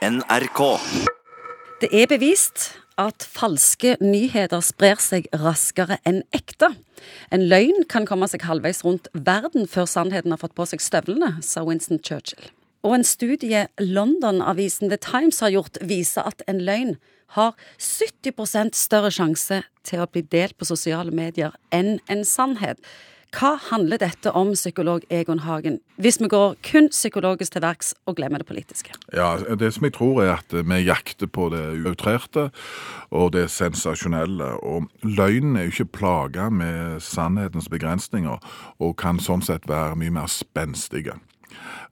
NRK. Det er bevist at falske nyheter sprer seg raskere enn ekte. En løgn kan komme seg halvveis rundt verden før sannheten har fått på seg støvlene, sa Winston Churchill. Og en studie London-avisen The Times har gjort, viser at en løgn har 70% større sjanse til å bli delt på sosiale medier enn en sannhet. Hva handler dette om, psykolog Egon Hagen, hvis vi går kun psykologisk til verks og glemmer det politiske? Ja, Det som jeg tror er at vi jakter på det outrerte og det sensasjonelle. Og løgnen er jo ikke plaga med sannhetens begrensninger, og kan sånn sett være mye mer spenstige.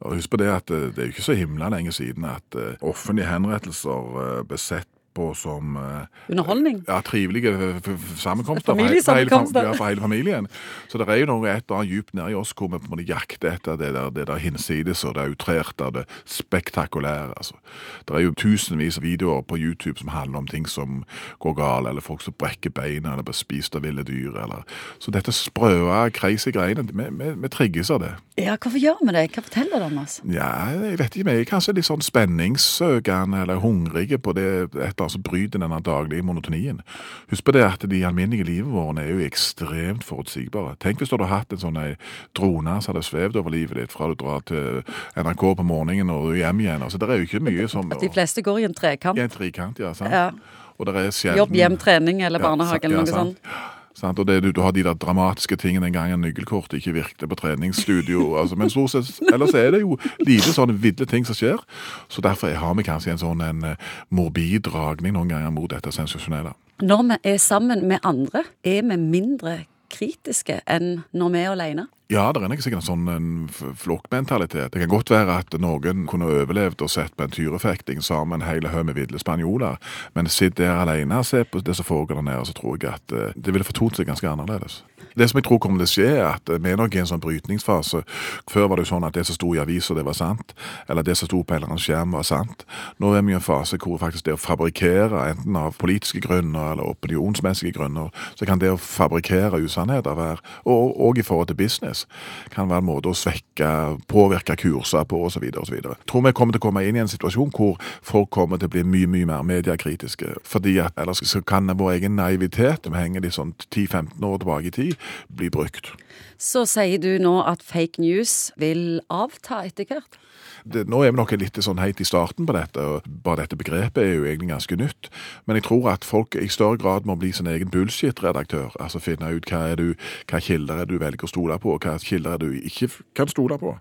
Og Husk på det at det er jo ikke så himla lenge siden at offentlige henrettelser ble sett på som eh, Underholdning? Ja, trivelige f- sammenkomster. Familiesammenkomster. Ja, for hele familien. Så det er jo noe et eller annet djupt nedi oss hvor vi på en måte jakter etter det der, det der hinsides og det outrerte og det spektakulære. Altså. Det er jo tusenvis av videoer på YouTube som handler om ting som går galt, eller folk som brekker beina eller blir spist av ville dyr. Eller. Så dette sprøe, crazy greiene, vi, vi, vi trigges av det. Ja, hvorfor gjør vi det? Hva forteller det om oss? Ja, jeg vet ikke, vi er kanskje litt sånn spenningssøkende eller hungrige på det et eller annet som bryter denne daglige monotonien. Husk på det at de alminnelige livet våre er jo ekstremt forutsigbare. Tenk hvis du hadde hatt en sånn ei drone som hadde svevd over livet ditt fra du drar til NRK på morgenen og hjem igjen. Altså, det er jo ikke mye som At de fleste går i en trekant. I en trekant, ja. sant? Ja. Og det er sjelden Jobb, hjem, trening eller Ja, barnehage eller ja, noe sant. sånt. Sant? Og det, du, du har de der dramatiske tingene den gangen nøkkelkortet ikke virket på treningsstudio. altså, men stort sett, ellers er det jo lite sånne ville ting som skjer. Så derfor har vi kanskje en sånn en eh, morbid dragning noen ganger mot dette sensasjonelle. Når vi er sammen med andre, er vi mindre kritiske enn når vi er alene. Ja, det er nok sikkert en sånn flokkmentalitet. Det kan godt være at noen kunne overlevd og sett på en tyrefekting sammen en hel haug med ville spanjoler, men sitt der alene og se på det som foregår der nede, så tror jeg at eh, det ville fortont seg ganske annerledes. Det som jeg tror kommer til å skje, er at eh, vi er nok i en sånn brytningsfase. Før var det jo sånn at det som sto i avisa, det var sant, eller det som sto på en eller annen skjerm, var sant. Nå er vi i en fase hvor faktisk det å fabrikkere, enten av politiske grunner eller opinionsmessige grunner, så kan det å fabrikkere usannheter være, og, og i forhold til business, kan være en måte å svekke, påvirke kurser på osv. osv. Tror vi kommer til å komme inn i en situasjon hvor folk kommer til å bli mye mye mer mediekritiske. Fordi at ellers så kan vår egen naivitet, vi henger litt sånn 10-15 år tilbake i tid, bli brukt. Så sier du nå at fake news vil avta etter hvert. det, nå er vi nok litt sånn helt i starten på dette, og bare dette begrepet er jo egentlig ganske nytt. Men jeg tror at folk i større grad må bli sin egen bullshit-redaktør. Altså finne ut hva, er du, hva kilder er du velger å stole på, og hva kilder er du ikke kan stole på.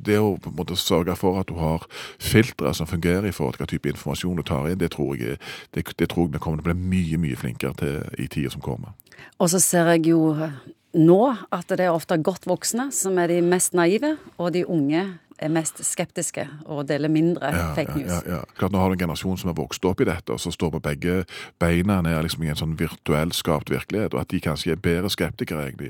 Det å måte sørge for at du har filtre som fungerer i forhold til hva type informasjon du tar inn, det tror jeg, det, det tror jeg vi kommer til å bli mye, mye flinkere til i tida som kommer. Og så ser jeg jo nå at det er ofte godt voksne som er de mest naive, og de unge er mest skeptiske og deler mindre fake news. Ja, ja, ja. Klart, nå har du en generasjon som er vokst opp i dette, og som står på begge beina ned liksom i en sånn virtuell skapt virkelighet, og at de kanskje er bedre skeptikere, egentlig.